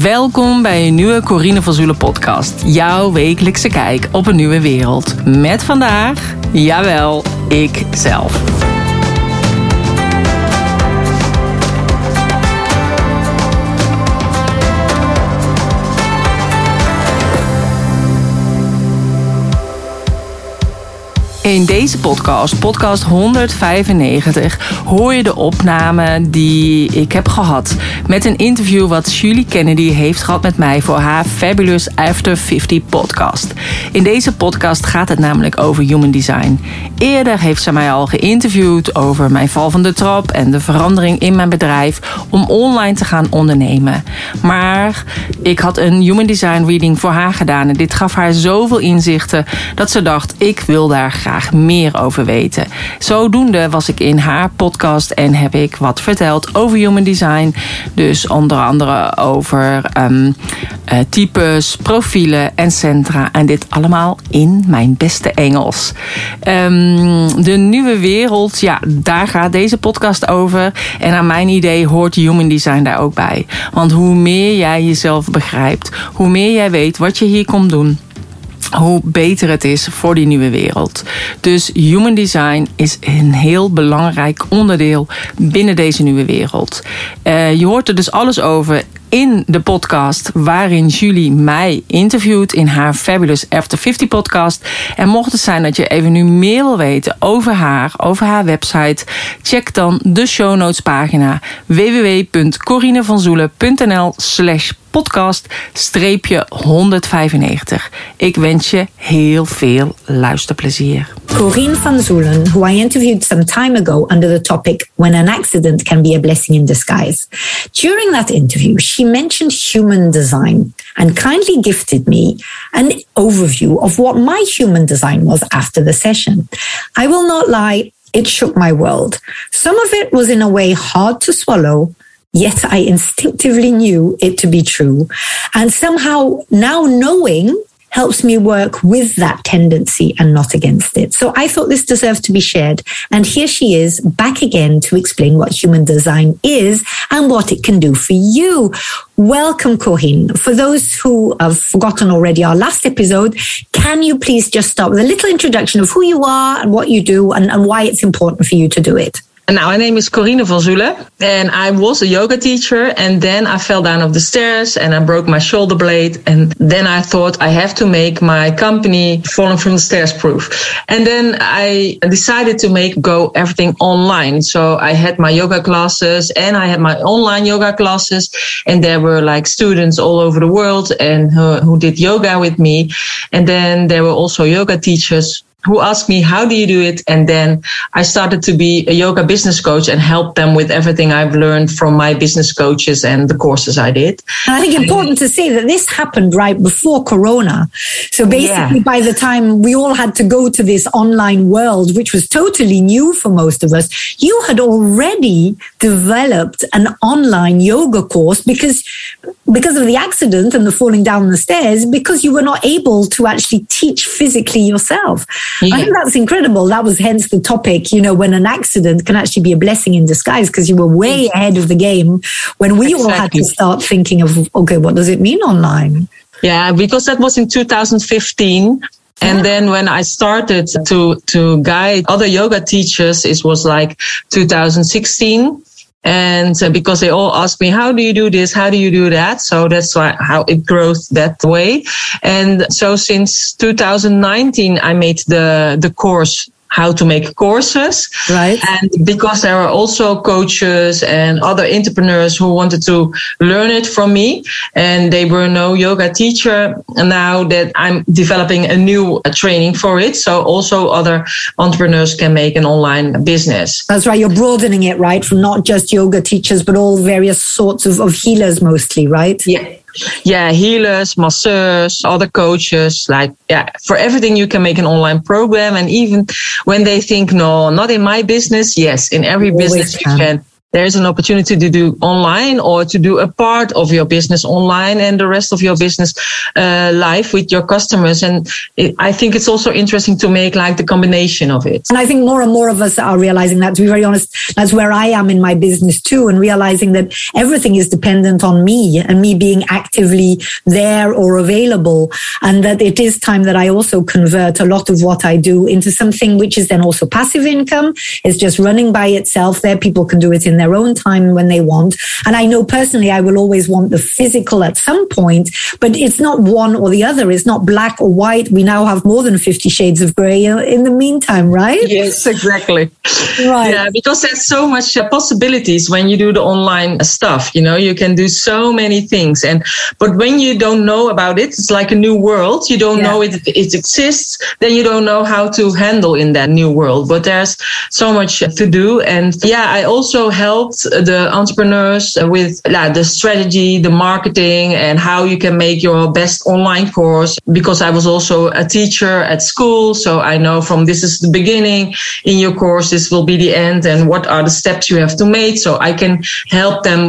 Welkom bij een nieuwe Corine van Zoelen podcast. Jouw wekelijkse kijk op een nieuwe wereld. Met vandaag, jawel, ik In deze podcast, podcast 195, hoor je de opname die ik heb gehad met een interview wat Julie Kennedy heeft gehad met mij voor haar Fabulous After 50 podcast. In deze podcast gaat het namelijk over human design. Eerder heeft ze mij al geïnterviewd over mijn val van de trap en de verandering in mijn bedrijf om online te gaan ondernemen. Maar ik had een human design reading voor haar gedaan en dit gaf haar zoveel inzichten dat ze dacht: ik wil daar graag meer over weten. Zodoende was ik in haar podcast en heb ik wat verteld over human design. Dus onder andere over um, uh, types, profielen en centra. En dit allemaal in mijn beste Engels. Um, de nieuwe wereld, ja, daar gaat deze podcast over. En naar mijn idee hoort human design daar ook bij. Want hoe meer jij jezelf begrijpt, hoe meer jij weet wat je hier komt doen hoe beter het is voor die nieuwe wereld. Dus human design is een heel belangrijk onderdeel binnen deze nieuwe wereld. Uh, je hoort er dus alles over in de podcast waarin Julie mij interviewt in haar Fabulous After 50 podcast. En mocht het zijn dat je even nu meer wil weten over haar, over haar website, check dan de show notes pagina www.corinevanzoelen.nl podcast streepje 195. Ik wens je heel veel luisterplezier. Corine van Zoelen, who I interviewed some time ago under the topic When an Accident Can Be a Blessing in Disguise. During that interview, she mentioned human design and kindly gifted me an overview of what my human design was after the session. I will not lie, it shook my world. Some of it was in a way hard to swallow, yet I instinctively knew it to be true. And somehow now knowing helps me work with that tendency and not against it. So I thought this deserved to be shared. And here she is back again to explain what human design is and what it can do for you. Welcome, Corine. For those who have forgotten already our last episode, can you please just start with a little introduction of who you are and what you do and, and why it's important for you to do it? Now, my name is Corine van Zoelen, and I was a yoga teacher. And then I fell down off the stairs and I broke my shoulder blade. And then I thought I have to make my company falling from the stairs proof. And then I decided to make go everything online. So I had my yoga classes and I had my online yoga classes. And there were like students all over the world and who, who did yoga with me. And then there were also yoga teachers who asked me, how do you do it? And then I started to be a yoga business coach and help them with everything I've learned from my business coaches and the courses I did. And I think important to say that this happened right before Corona. So basically yeah. by the time we all had to go to this online world, which was totally new for most of us, you had already developed an online yoga course because, because of the accident and the falling down the stairs, because you were not able to actually teach physically yourself. Yeah. I think that's incredible. That was hence the topic, you know, when an accident can actually be a blessing in disguise because you were way mm. ahead of the game when we exactly. all had to start thinking of, okay, what does it mean online? Yeah, because that was in 2015. And then when I started to, to guide other yoga teachers, it was like 2016. And uh, because they all ask me, how do you do this? How do you do that? So that's why, how it grows that way. And so since 2019, I made the, the course how to make courses. Right. And because there are also coaches and other entrepreneurs who wanted to learn it from me and they were no yoga teacher. And now that I'm developing a new training for it. So also other entrepreneurs can make an online business. That's right. You're broadening it, right? From not just yoga teachers, but all various sorts of, of healers mostly, right? Yeah yeah, healers, masseurs, other coaches, like, yeah, for everything you can make an online program. And even when they think, no, not in my business, yes, in every business can. you can there's an opportunity to do online or to do a part of your business online and the rest of your business uh, live with your customers. And it, I think it's also interesting to make like the combination of it. And I think more and more of us are realizing that, to be very honest, that's where I am in my business too, and realizing that everything is dependent on me and me being actively there or available. And that it is time that I also convert a lot of what I do into something which is then also passive income. It's just running by itself there. People can do it in their own time when they want. And I know personally, I will always want the physical at some point, but it's not one or the other. It's not black or white. We now have more than 50 shades of gray in the meantime, right? Yes, exactly. Right. Yeah, because there's so much uh, possibilities when you do the online stuff. You know, you can do so many things. And, but when you don't know about it, it's like a new world. You don't yeah. know it, it exists. Then you don't know how to handle in that new world. But there's so much to do. And yeah, I also help helped the entrepreneurs with uh, the strategy, the marketing, and how you can make your best online course. Because I was also a teacher at school, so I know from this is the beginning in your course, this will be the end, and what are the steps you have to make. So I can help them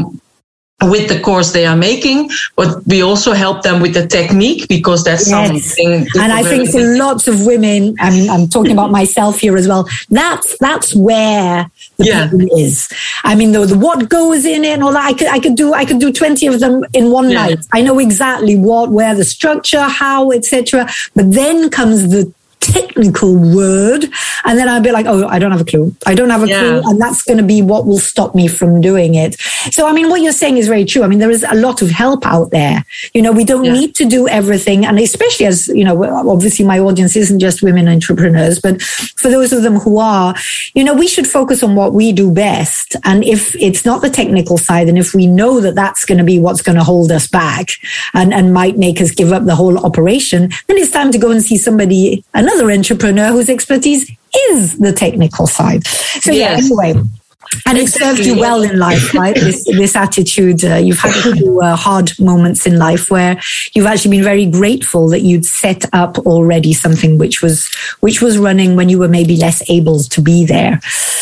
with the course they are making, but we also help them with the technique because that's yes. something. And I think for lots of women, I'm, I'm talking about myself here as well. That's that's where the yeah. is. I mean, the, the what goes in it and all that. I could I could do I could do twenty of them in one yeah. night. I know exactly what, where, the structure, how, etc. But then comes the technical word. And then I'd be like, oh, I don't have a clue. I don't have a yeah. clue. And that's going to be what will stop me from doing it. So, I mean, what you're saying is very true. I mean, there is a lot of help out there. You know, we don't yeah. need to do everything. And especially as, you know, obviously my audience isn't just women entrepreneurs, but for those of them who are, you know, we should focus on what we do best. And if it's not the technical side, and if we know that that's going to be what's going to hold us back and, and might make us give up the whole operation, then it's time to go and see somebody, another another entrepreneur whose expertise is the technical side. So yes. yeah, anyway, and it served you well in life, right? this, this attitude. Uh, you've had few, uh, hard moments in life where you've actually been very grateful that you'd set up already something which was which was running when you were maybe less able to be there.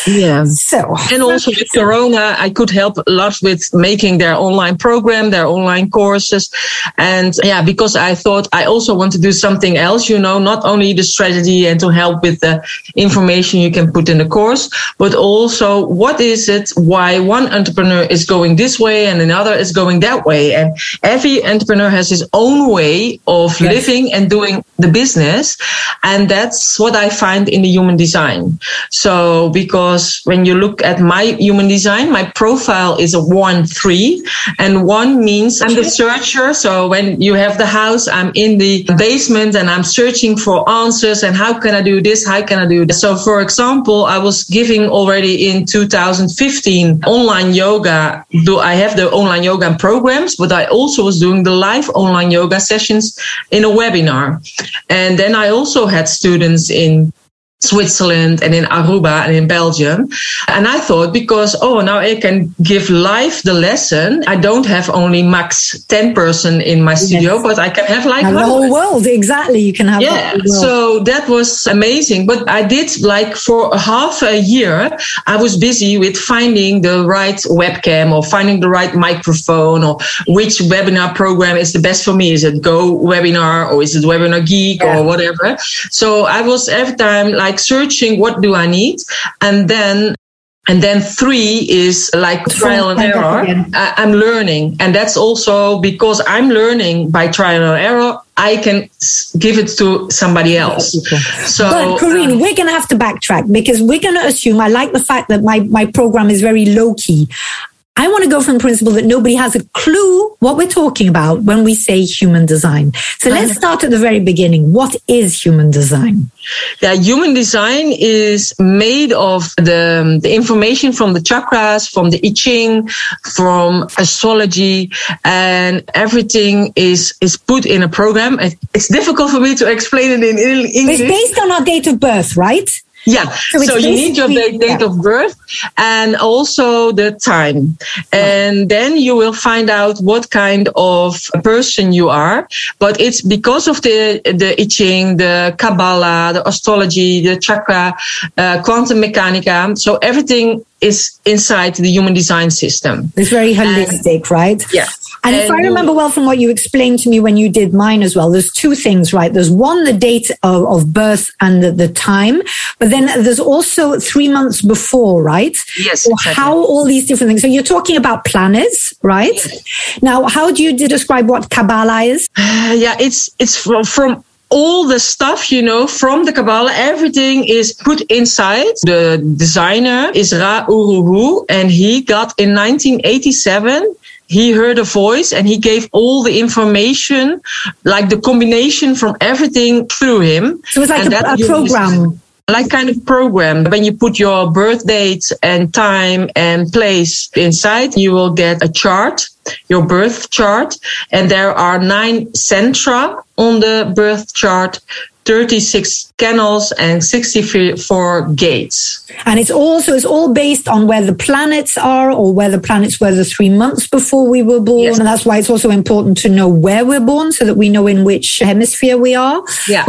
Yeah. So and also with Corona, I could help a lot with making their online program, their online courses, and yeah, because I thought I also want to do something else. You know, not only the strategy and to help with the information you can put in the course, but also what is it why one entrepreneur is going this way and another is going that way? And every entrepreneur has his own way of yes. living and doing the business. And that's what I find in the human design. So because when you look at my human design, my profile is a one three and one means I'm the searcher. So when you have the house, I'm in the basement and I'm searching for answers and how can I do this? How can I do this? So for example, I was giving already in 2000 2015 online yoga. Do I have the online yoga programs, but I also was doing the live online yoga sessions in a webinar. And then I also had students in Switzerland and in Aruba and in Belgium. And I thought because, oh, now I can give live the lesson. I don't have only max 10 person in my studio, yes. but I can have like the whole world. Exactly. You can have Yeah. So that was amazing. But I did like for half a year, I was busy with finding the right webcam or finding the right microphone or which webinar program is the best for me. Is it Go Webinar or is it Webinar Geek yeah. or whatever? So I was every time like, like searching what do I need, and then and then three is like trial and error. I, I'm learning. And that's also because I'm learning by trial and error. I can give it to somebody else. So, but Corine, um, we're going to have to backtrack because we're going to assume. I like the fact that my my program is very low key. I want to go from the principle that nobody has a clue what we're talking about when we say human design. So uh-huh. let's start at the very beginning. What is human design? Yeah, human design is made of the, the information from the chakras, from the I Ching, from astrology, and everything is, is put in a program. It's difficult for me to explain it in English. It's based on our date of birth, right? Yeah. So, so you need your date, yeah. of birth and also the time. And then you will find out what kind of person you are. But it's because of the, the I Ching, the Kabbalah, the astrology, the chakra, uh, quantum mechanica. So everything is inside the human design system. It's very holistic, and, right? Yeah. And, and if I remember well from what you explained to me when you did mine as well, there's two things, right? There's one, the date of, of birth and the, the, time, but then there's also three months before, right? Yes. So exactly. how all these different things. So you're talking about planets, right? Yes. Now, how do you describe what Kabbalah is? Uh, yeah, it's it's from, from all the stuff, you know, from the Kabbalah, everything is put inside. The designer is Ra Uru Hu, and he got in 1987 he heard a voice and he gave all the information, like the combination from everything through him. So it was like a, a program. Like kind of program. When you put your birth date and time and place inside, you will get a chart, your birth chart. And there are nine centra on the birth chart 36 canals and 64 gates. And it's also it's all based on where the planets are or where the planets were the three months before we were born. Yes. And that's why it's also important to know where we're born so that we know in which hemisphere we are. Yeah.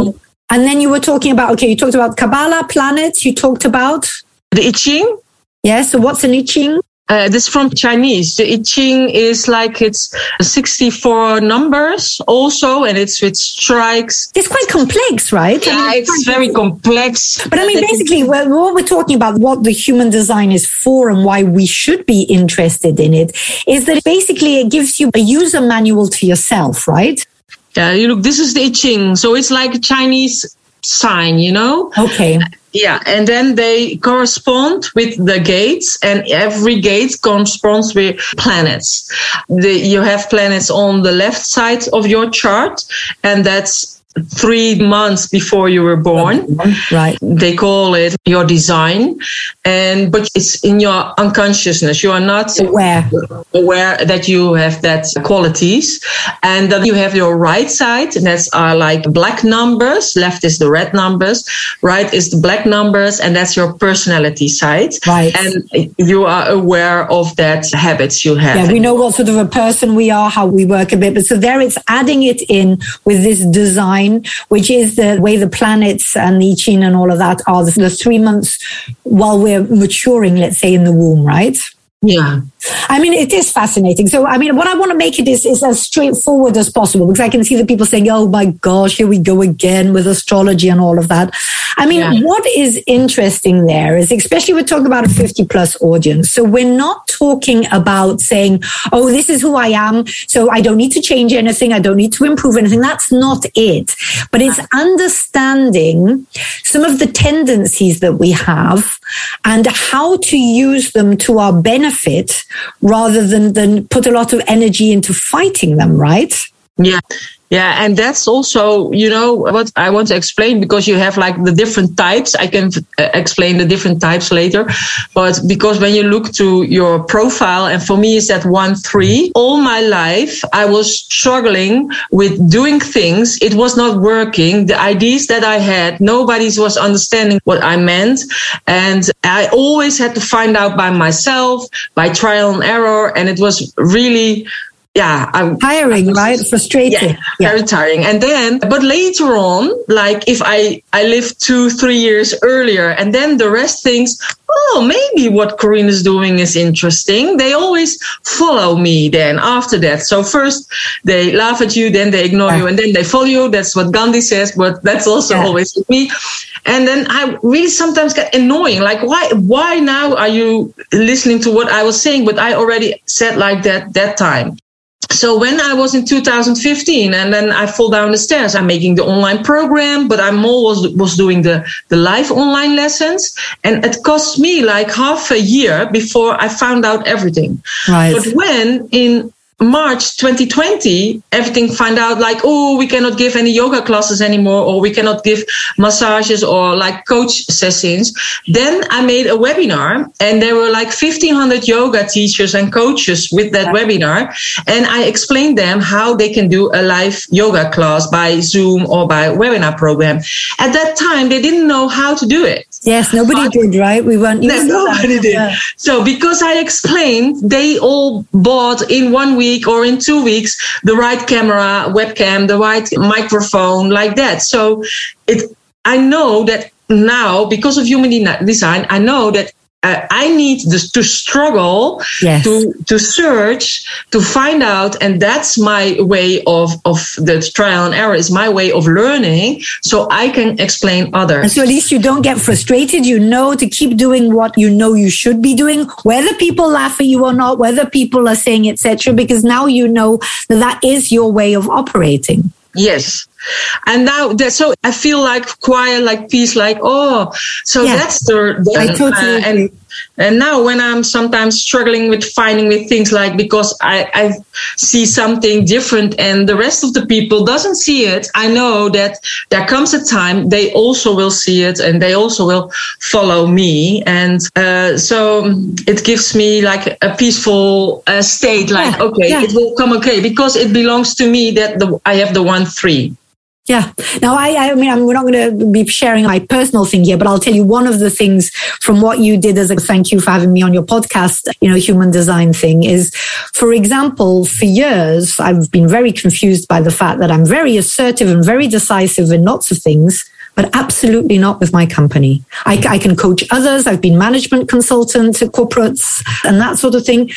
And then you were talking about, okay, you talked about Kabbalah, planets, you talked about the I Ching. Yeah. So what's an I Ching? Uh, this from Chinese. The I Ching is like it's 64 numbers also, and it's with strikes. It's quite complex, right? Yeah, I mean, it's, it's very complex. But I mean, basically, what we're talking about, what the human design is for and why we should be interested in it, is that basically it gives you a user manual to yourself, right? Yeah, you look, this is the I Ching. So it's like a Chinese sign, you know? Okay. Yeah, and then they correspond with the gates, and every gate corresponds with planets. The, you have planets on the left side of your chart, and that's three months before you were born. Right. They call it your design. And, but it's in your unconsciousness. You are not aware, aware that you have that qualities and that you have your right side. And that's are like black numbers. Left is the red numbers. Right is the black numbers. And that's your personality side. Right. And you are aware of that habits you have. Yeah. We know what sort of a person we are, how we work a bit. But so there it's adding it in with this design which is the way the planets and the I Ching and all of that are the, the three months while we're maturing, let's say, in the womb, right? Yeah. I mean, it is fascinating. So, I mean, what I want to make it is, is as straightforward as possible because I can see the people saying, oh my gosh, here we go again with astrology and all of that. I mean, yeah. what is interesting there is, especially we're talking about a 50 plus audience. So we're not talking about saying, oh, this is who I am. So I don't need to change anything. I don't need to improve anything. That's not it. But it's understanding some of the tendencies that we have and how to use them to our benefit rather than, than put a lot of energy into fighting them, right? Yeah. Yeah, and that's also, you know, what I want to explain because you have like the different types. I can uh, explain the different types later. But because when you look to your profile, and for me, it's at one three, all my life, I was struggling with doing things. It was not working. The ideas that I had, nobody was understanding what I meant. And I always had to find out by myself, by trial and error. And it was really yeah I'm tiring was, right? frustrating. Yeah, yeah, very tiring. And then but later on like if i i live two three years earlier and then the rest thinks oh maybe what corine is doing is interesting. They always follow me then after that. So first they laugh at you then they ignore yeah. you and then they follow you. That's what gandhi says but that's also yeah. always with me. And then i really sometimes get annoying like why why now are you listening to what i was saying? But i already said like that that time so when I was in 2015 and then I fall down the stairs, I'm making the online program, but I'm always was doing the, the live online lessons. And it cost me like half a year before I found out everything. Right. But when in March 2020, everything find out like, oh, we cannot give any yoga classes anymore, or we cannot give massages or like coach sessions. Then I made a webinar and there were like 1500 yoga teachers and coaches with that webinar. And I explained them how they can do a live yoga class by Zoom or by webinar program. At that time, they didn't know how to do it. Yes, nobody but, did, right? We weren't. nobody did. Yeah. So because I explained, they all bought in one week or in two weeks the right camera, webcam, the right microphone, like that. So it, I know that now because of human design, I know that uh, I need this, to struggle Yes. to to search to find out, and that's my way of of the trial and error is my way of learning, so I can explain And others. so at least you don't get frustrated. You know to keep doing what you know you should be doing, whether people laugh at you or not, whether people are saying etc. Because now you know that that is your way of operating. Yes. And now that so I feel like quiet, like peace, like oh, so Yeah. that's the, the I totally uh, and and now when I'm sometimes struggling with finding with things like because I I see something different and the rest of the people doesn't see it, I know that there comes a time they also will see it and they also will follow me, and uh, so it gives me like a peaceful uh, state, like Yeah, okay, yeah. it will come okay because it belongs to me that the I have the one three. Yeah. Now, I, I mean, I'm, we're not going to be sharing my personal thing here, but I'll tell you one of the things from what you did as a thank you for having me on your podcast, you know, human design thing is, for example, for years, I've been very confused by the fact that I'm very assertive and very decisive in lots of things. But absolutely not with my company. I, I can coach others. I've been management consultant at corporates and that sort of thing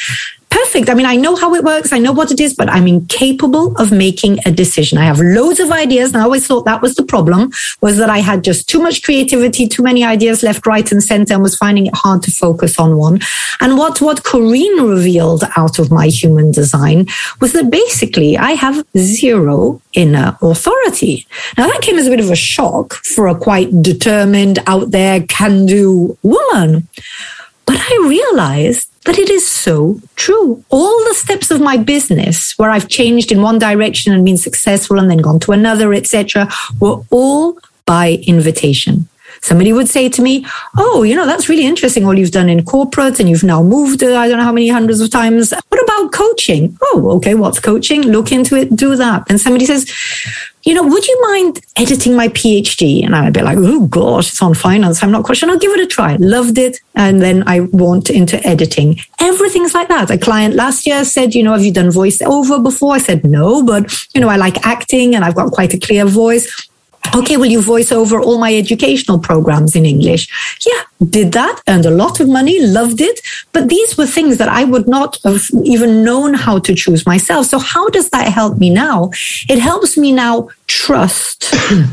perfect. I mean, I know how it works. I know what it is, but I'm incapable of making a decision. I have loads of ideas. And I always thought that was the problem was that I had just too much creativity, too many ideas left, right and center and was finding it hard to focus on one. And what, what Corine revealed out of my human design was that basically I have zero inner authority. Now that came as a bit of a shock for a quite determined, out there, can do woman. But I realized that it is so true. All the steps of my business where I've changed in one direction and been successful and then gone to another, etc., were all by invitation. Somebody would say to me, Oh, you know, that's really interesting what you've done in corporate and you've now moved, uh, I don't know how many hundreds of times. What about coaching? Oh, okay. What's coaching? Look into it, do that. And somebody says, you know, would you mind editing my PhD? And I'd be like, oh gosh, it's on finance. I'm not quite sure. I'll give it a try. Loved it. And then I went into editing. Everything's like that. A client last year said, you know, have you done voiceover before? I said, no, but you know, I like acting and I've got quite a clear voice. Okay, will you voice over all my educational programs in English? Yeah, did that, earned a lot of money, loved it. But these were things that I would not have even known how to choose myself. So how does that help me now? It helps me now trust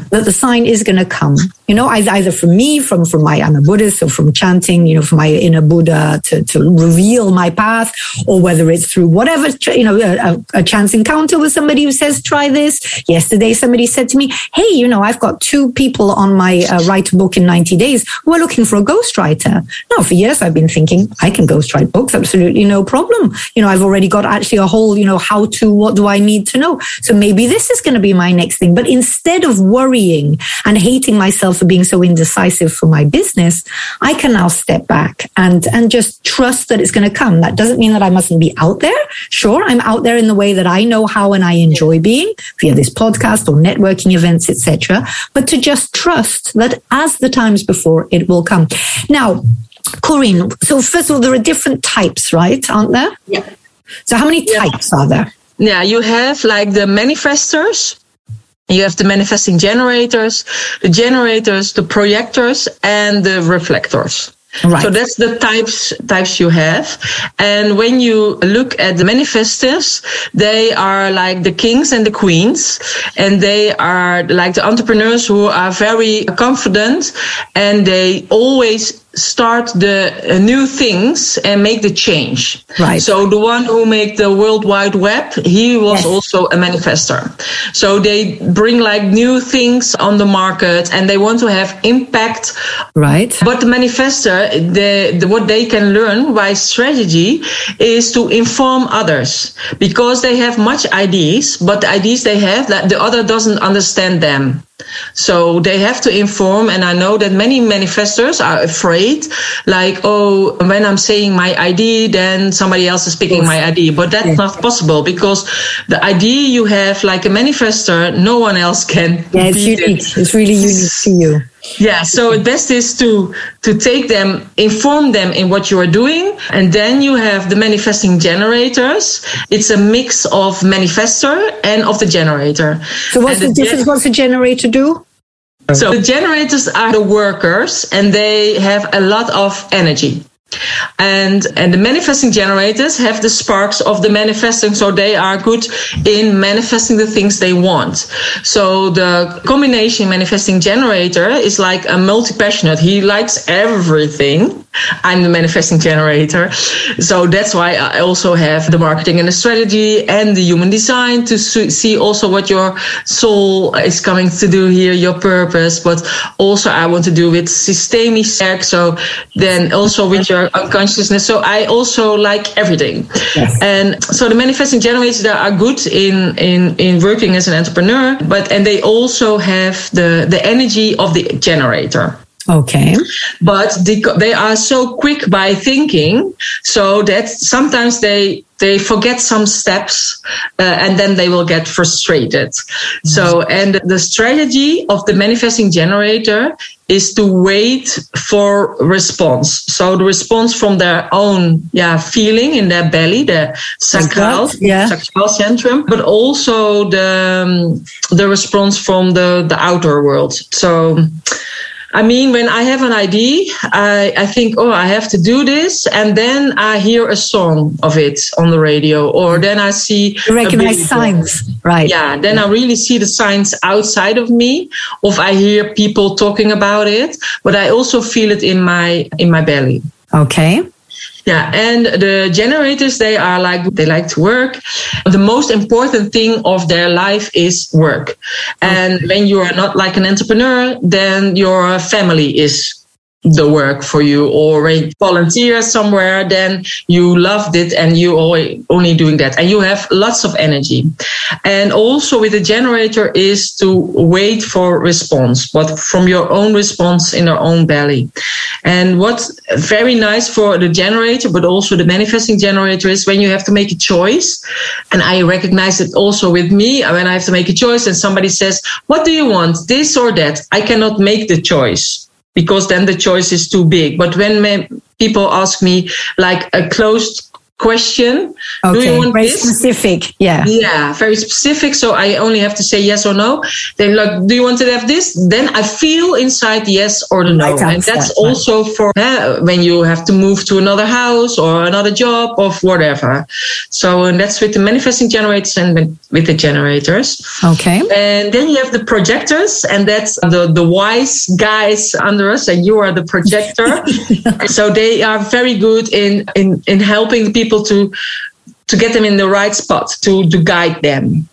that the sign is going to come. You know, either, from me, from, from my, I'm a Buddhist, so from chanting, you know, from my inner Buddha to, to reveal my path, or whether it's through whatever, you know, a, a chance encounter with somebody who says, try this. Yesterday, somebody said to me, Hey, you know, I've got two people on my uh, write book in 90 days who are looking for a ghostwriter. Now, for years, I've been thinking I can ghostwrite books. Absolutely no problem. You know, I've already got actually a whole, you know, how to, what do I need to know? So maybe this is going to be my next thing. But instead of worrying and hating myself for being so indecisive for my business, I can now step back and, and just trust that it's going to come. That doesn't mean that I mustn't be out there. Sure, I'm out there in the way that I know how and I enjoy being via this podcast or networking events, etc. But to just trust that as the times before, it will come. Now, Corine, so first of all, there are different types, right? Aren't there? Yeah. So how many types are there? Yeah, you have like the manifestors. You have the manifesting generators, the generators, the projectors, and the reflectors. Right. So that's the types types you have. And when you look at the manifestors, they are like the kings and the queens, and they are like the entrepreneurs who are very confident, and they always start the uh, new things and make the change. Right. So the one who made the World Wide Web, he was Yes. also a manifestor. So they bring like new things on the market and they want to have impact Right. but the manifestor, the, the, what they can learn by strategy is to inform others because they have much ideas, but the ideas they have that the other doesn't understand them. So they have to inform, and I know that many manifestors are afraid, like, oh, when I'm saying my ID, then somebody else is picking my ID. But that's Yeah. not possible because the ID you have, like a manifestor, no one else can. Yeah, it's beat it. unique. It's really unique to you. Yeah, so the best is to to take them, inform them in what you are doing, and then you have the manifesting generators. It's a mix of manifestor and of the generator. So what's And the difference? What's a generator do? So the generators are the workers, and they have a lot of energy. And and the manifesting generators have the sparks of the manifesting so they are good in manifesting the things they want. So the combination manifesting generator is like a multi-passionate. He likes everything. I'm the manifesting generator. So that's why i also have the marketing and the strategy and the human design to see also what your soul is coming to do here your purpose but also i want to do with systemic so then also with your unconsciousness. So I also like everything. Yes. And so the manifesting generators are good in, in, in working as an entrepreneur, but, and they also have the, the energy of the generator. Okay. But they, they are so quick by thinking, so that sometimes they they forget some steps uh, and then they will get frustrated. Mm-hmm. So, and the strategy of the manifesting generator is to wait for response. So the response from their own, yeah, feeling in their belly, the sacral, yeah. sacral centrum, but also the, um, the response from the, the outer world. So, I mean, when I have an idea, I, I think, oh, I have to do this. And then I hear a song of it on the radio, or then I see. You recognize signs, right? Yeah. Then I really see the signs outside of me, or I hear people talking about it, but I also feel it in my, in my belly. Okay. Yeah, and the generators they are like they like to work. The most important thing of their life is work. And when you are not like an entrepreneur, then your family is the work for you or a volunteer somewhere, then you loved it and you only doing that and you have lots of energy. And also with the generator is to wait for response, but from your own response in your own belly. And what's very nice for the generator, but also the manifesting generator is when you have to make a choice. And I recognize it also with me when I have to make a choice and somebody says, what do you want? This or that? I cannot make the choice because then the choice is too big. But when people ask me like a closed question. Okay, Do you want very this? specific. Yeah. Yeah, very specific. So I only have to say yes or no. Then like, do you want to have this? Then I feel inside yes or the no. and that's also for uh, when you have to move to another house or another job or whatever. So and that's with the manifesting generators and with the generators. Okay. And then you have the projectors and that's the, the wise guys under us and you are the projector. so they are very good in, in, in helping people people to to get them in the right spot to to guide them.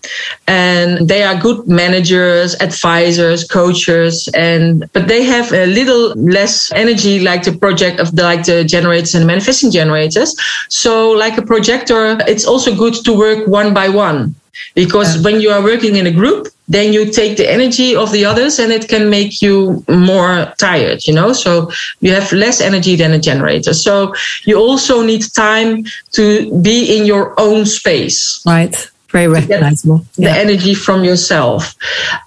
And they are good managers advisors coaches and but they have a little less energy like the project of the like the generators and manifesting generators. So like a projector it's also good to work one by one because yeah. when you are working in a group then you take the energy of the others and it can make you more tired you know? So you have less energy than a generator. So you also need time to be in your own space. Right. Very recognizable. yeah. the energy from yourself.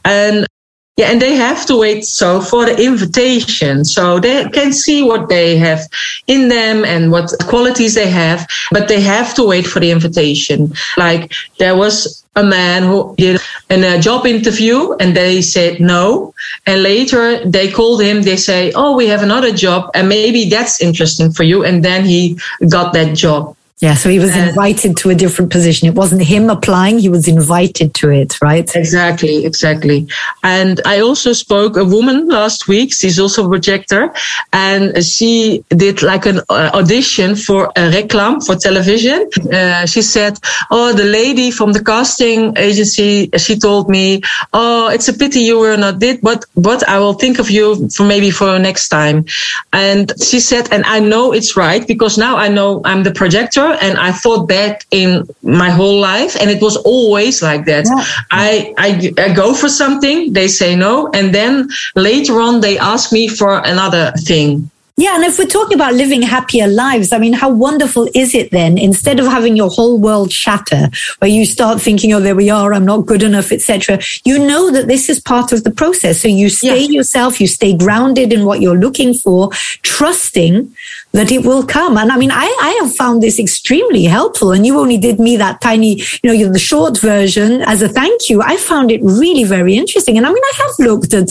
And yeah, and they have to wait so for the invitation. So they can see what they have in them and what qualities they have, but they have to wait for the invitation. Like there was a man who did a uh, job interview and they said no. And later they called him, they say, Oh, we have another job and maybe that's interesting for you. And then he got that job. Yeah, so he was invited to a different position. It wasn't him applying, he was invited to it, right? Exactly, exactly. And I also spoke a woman last week, she's also a projector, and she did like an uh, audition for a reclam for television. Uh, she said, Oh, the lady from the casting agency, she told me, Oh, it's a pity you were not did, but, but I will think of you for maybe for next time. And she said, and I know it's right because now I know I'm the projector and I thought that in my whole life, and it was always like that. Yeah. I, I, I go for something, they say no, and then later on they ask me for another thing. Yeah, and if we're talking about living happier lives, I mean, how wonderful is it then? Instead of having your whole world shatter, where you start thinking, "Oh, there we are, I'm not good enough," etc. You know that this is part of the process, so you stay yeah. yourself, you stay grounded in what you're looking for, trusting that it will come. And I mean, I, I have found this extremely helpful. And you only did me that tiny, you know, the short version as a thank you. I found it really very interesting. And I mean, I have looked at,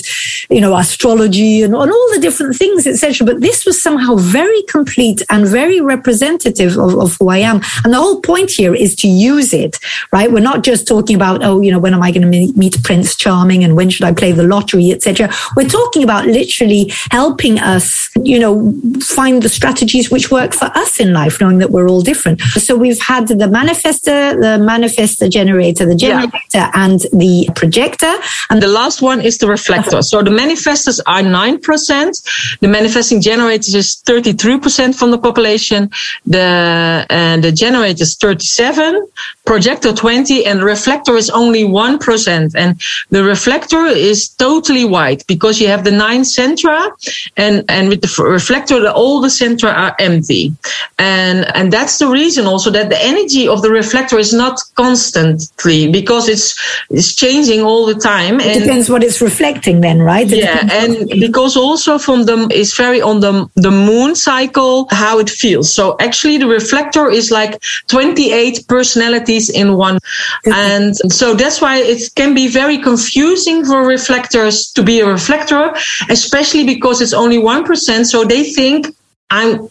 you know, astrology and, and all the different things, etc. But this was somehow very complete and very representative of, of who I am. And the whole point here is to use it, right? We're not just talking about, oh, you know, when am I going to meet Prince Charming and when should I play the lottery, etc. We're talking about literally helping us, you know, find the strategies which work for us in life, knowing that we're all different. So we've had the manifester, the manifester generator, the generator, yeah. and the projector. And the last one is the reflector. So the manifestors are 9%. The manifesting generators is 33% from the population. The, uh, the generator is 37, projector 20, and reflector is only 1%. And the reflector is totally white because you have the nine centra and, and with the reflector, the, all the centra are empty. And, and that's the reason also that the energy of the reflector is not constantly because it's, it's changing all the time. It and depends what it's reflecting then, right? It yeah. And because also from the, it's very on the, the moon cycle, how it feels. So actually the reflector is like 28 personalities in one. And so that's why it can be very confusing for reflectors to be a reflector, especially because it's only 1%. So they think I'm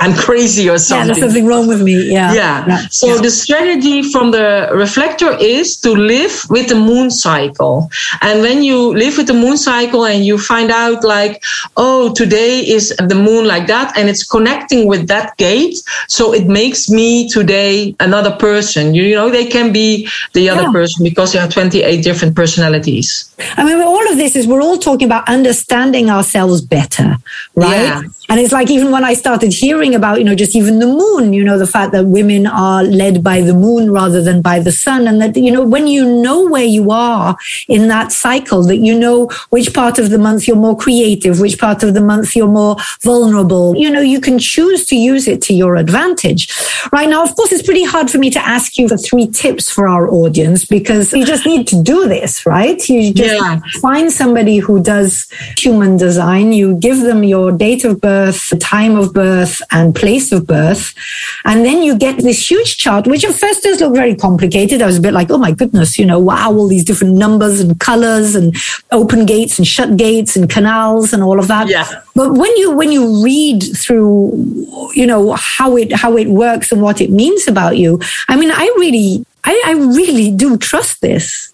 I'm crazy or something. Yeah, there's something wrong with me. Yeah. Yeah. yeah. So yeah. the strategy from the reflector is to live with the moon cycle. And when you live with the moon cycle and you find out like, oh, today is the moon like that and it's connecting with that gate. So it makes me today another person. You, you know, they can be the other yeah. person because there are 28 different personalities. I mean, all of this is we're all talking about understanding ourselves better, right? And it's like even when I started hearing about, you know, just even the moon, you know, the fact that women are led by the moon rather than by the sun. And that, you know, when you know where you are in that cycle, that you know which part of the month you're more creative, which part of the month you're more vulnerable, you know, you can choose to use it to your advantage. Right now, of course, it's pretty hard for me to ask you for three tips for our audience because you just need to do this, right? You just yeah. find somebody who does human design. You give them your date of birth birth, time of birth, and place of birth. And then you get this huge chart, which at first does look very complicated. I was a bit like, oh my goodness, you know, wow, all these different numbers and colors and open gates and shut gates and canals and all of that. Yeah. But when you when you read through, you know, how it how it works and what it means about you, I mean, I really I, I really do trust this.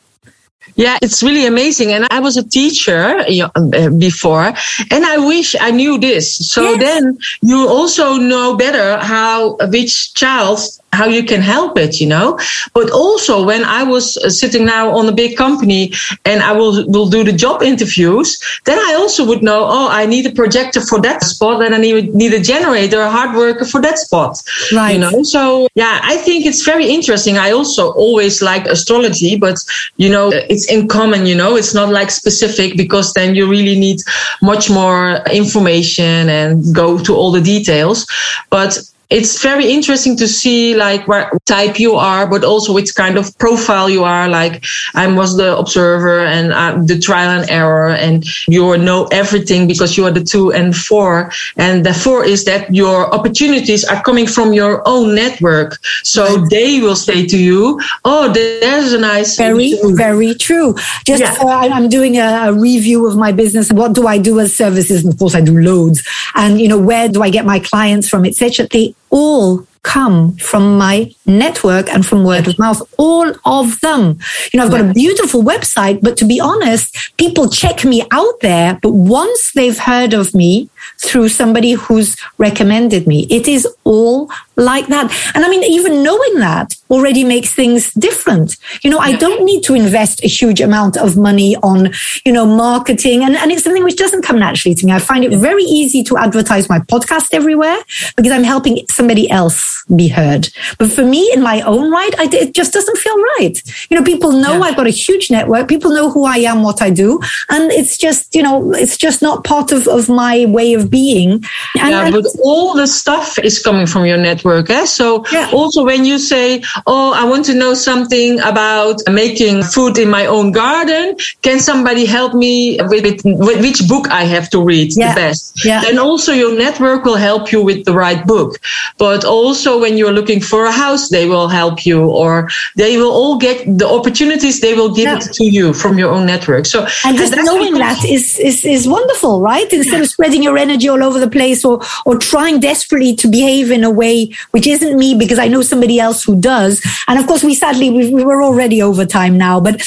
Yeah, it's really amazing. And I was a teacher uh, before, and I wish I knew this. So yes. then you also know better how which child how you can help it, you know. But also when I was uh, sitting now on a big company and I will will do the job interviews, then I also would know, oh, I need a projector for that spot, and I need need a generator, a hard worker for that spot. Right. You know. So yeah, I think it's very interesting. I also always like astrology, but you know, it's in common. You know, it's not like specific because then you really need much more information and go to all the details. But it's very interesting to see like what type you are, but also which kind of profile you are. Like I was the observer and uh, the trial and error, and you know everything because you are the two and four. And the four is that your opportunities are coming from your own network, so right. they will say to you, "Oh, there's a nice." Very, very true. Just yeah. uh, I'm doing a, a review of my business. What do I do as services? And of course, I do loads. And you know, where do I get my clients from, etc. They all come from my network and from word of mouth. All of them. You know, I've got a beautiful website, but to be honest, people check me out there. But once they've heard of me through somebody who's recommended me, it is all like that. And I mean, even knowing that already makes things different. You know, I don't need to invest a huge amount of money on, you know, marketing. And, and it's something which doesn't come naturally to me. I find it very easy to advertise my podcast everywhere because I'm helping somebody else be heard. But for me, in my own right, I, it just doesn't feel right. You know, people know yeah. I've got a huge network. People know who I am, what I do. And it's just, you know, it's just not part of, of my way of being. And, yeah, but all the stuff is coming from your network network. Eh? So yeah. also when you say, "Oh, I want to know something about making food in my own garden," can somebody help me with, with which book I have to read yeah. the best? Yeah. And also your network will help you with the right book. But also when you're looking for a house, they will help you, or they will all get the opportunities. They will give yeah. it to you from your own network. So and just and knowing that is, is is wonderful, right? Instead yeah. of spreading your energy all over the place or or trying desperately to behave in a way which isn't me because I know somebody else who does. And of course, we sadly we, we were already over time now, but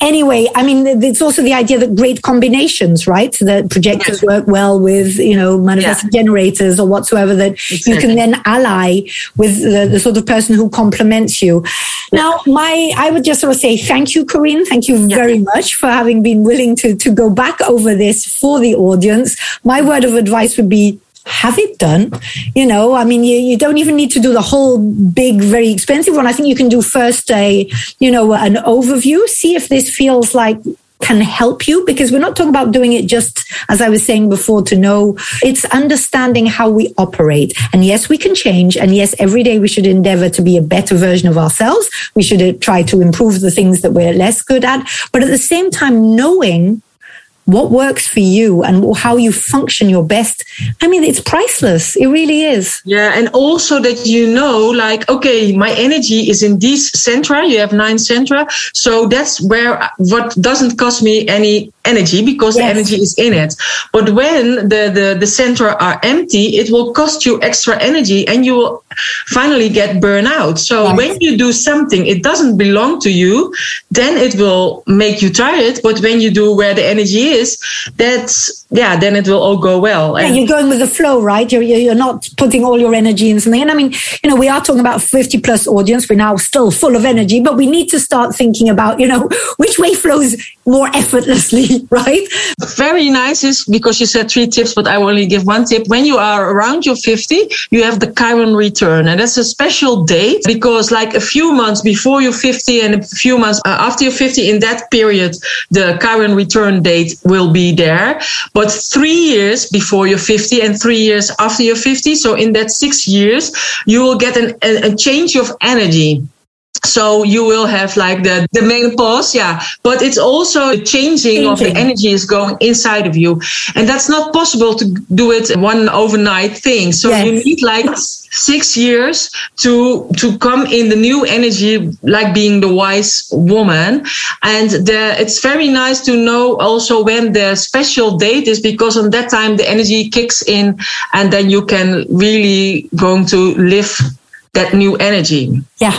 anyway, I mean, it's also the idea that great combinations, right? That projectors work well with, you know, manifesting yeah. generators or whatsoever that exactly. you can then ally with the, the, sort of person who complements you. Yeah. Now, my, I would just sort of say thank you, Corine. Thank you yeah. very much for having been willing to, to go back over this for the audience. My word of advice would be have it done. You know, I mean, you, you don't even need to do the whole big, very expensive one. I think you can do first a, you know, an overview, see if this feels like can help you because we're not talking about doing it just as I was saying before to know it's understanding how we operate. And yes, we can change. And yes, every day we should endeavor to be a better version of ourselves. We should uh, try to improve the things that we're less good at. But at the same time, knowing what works for you and how you function your best. I mean, it's priceless. It really is. Yeah. And also that you know, like, okay, my energy is in these centra. You have nine centra. So that's where what doesn't cost me any energy because yes. the energy is in it. But when the, the, the centra are empty, it will cost you extra energy and you will finally get burnout. So yes. when you do something, it doesn't belong to you, then it will make you tired. But when you do where the energy is, that's yeah, then it will all go well. Yeah, you're going with the flow, right? You're you're not putting all your energy in something. And I mean, you know, we are talking about 50 plus audience. We're now still full of energy, but we need to start thinking about, you know, which way flows more effortlessly, right? Very nice is because you said three tips, but I will only give one tip. When you are around your 50, you have the Chiron return, and that's a special date because, like a few months before you're 50 and a few months uh, after you're 50, in that period, the Chiron return date will be there. But three years before you're 50 and three years after you're 50, so in that six years, you will get an, a, a change of energy so you will have like the the menopause yeah. But it's also the changing, changing, of the energy is going inside of you. And that's not possible to do it one overnight thing. So yes. you need like six years to to come in the new energy like being the wise woman. And the, it's very nice to know also when the special date is because on that time the energy kicks in and then you can really going to live that new energy. Yeah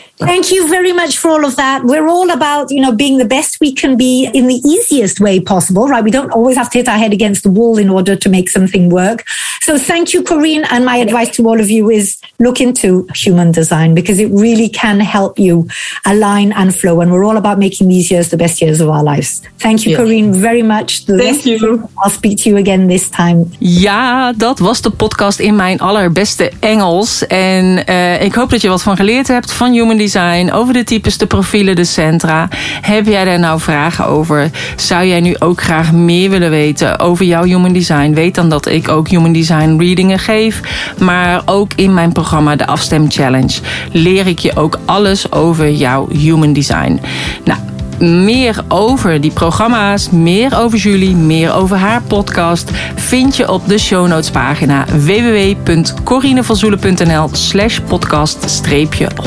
Thank you very much for all of that. We're all about, you know, being the best we can be in the easiest way possible, right? We don't always have to hit our head against the wall in order to make something work. So thank you, Corine. And my advice to all of you is look into human design because it really can help you align and flow. And we're all about making these years the best years of our lives. Thank you, yeah. Corine, very much. The thank you. I'll speak to you again this time. Ja, dat was de podcast in mijn allerbeste Engels. En uh, ik hoop dat je wat van geleerd hebt van human design zijn, over de types, de profielen, de centra. Heb jij daar nou vragen over? Zou jij nu ook graag meer willen weten over jouw human design? Weet dan dat ik ook human design readingen geef. Maar ook in mijn programma de Afstem Challenge leer ik je ook alles over jouw human design. Nou, meer over die programma's, meer over Julie, meer over haar podcast vind je op de show notes pagina www.corinevanzoelen.nl slash podcast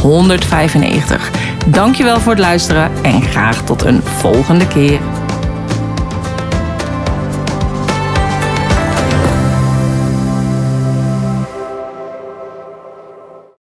195. Dankjewel voor het luisteren en graag tot een volgende keer.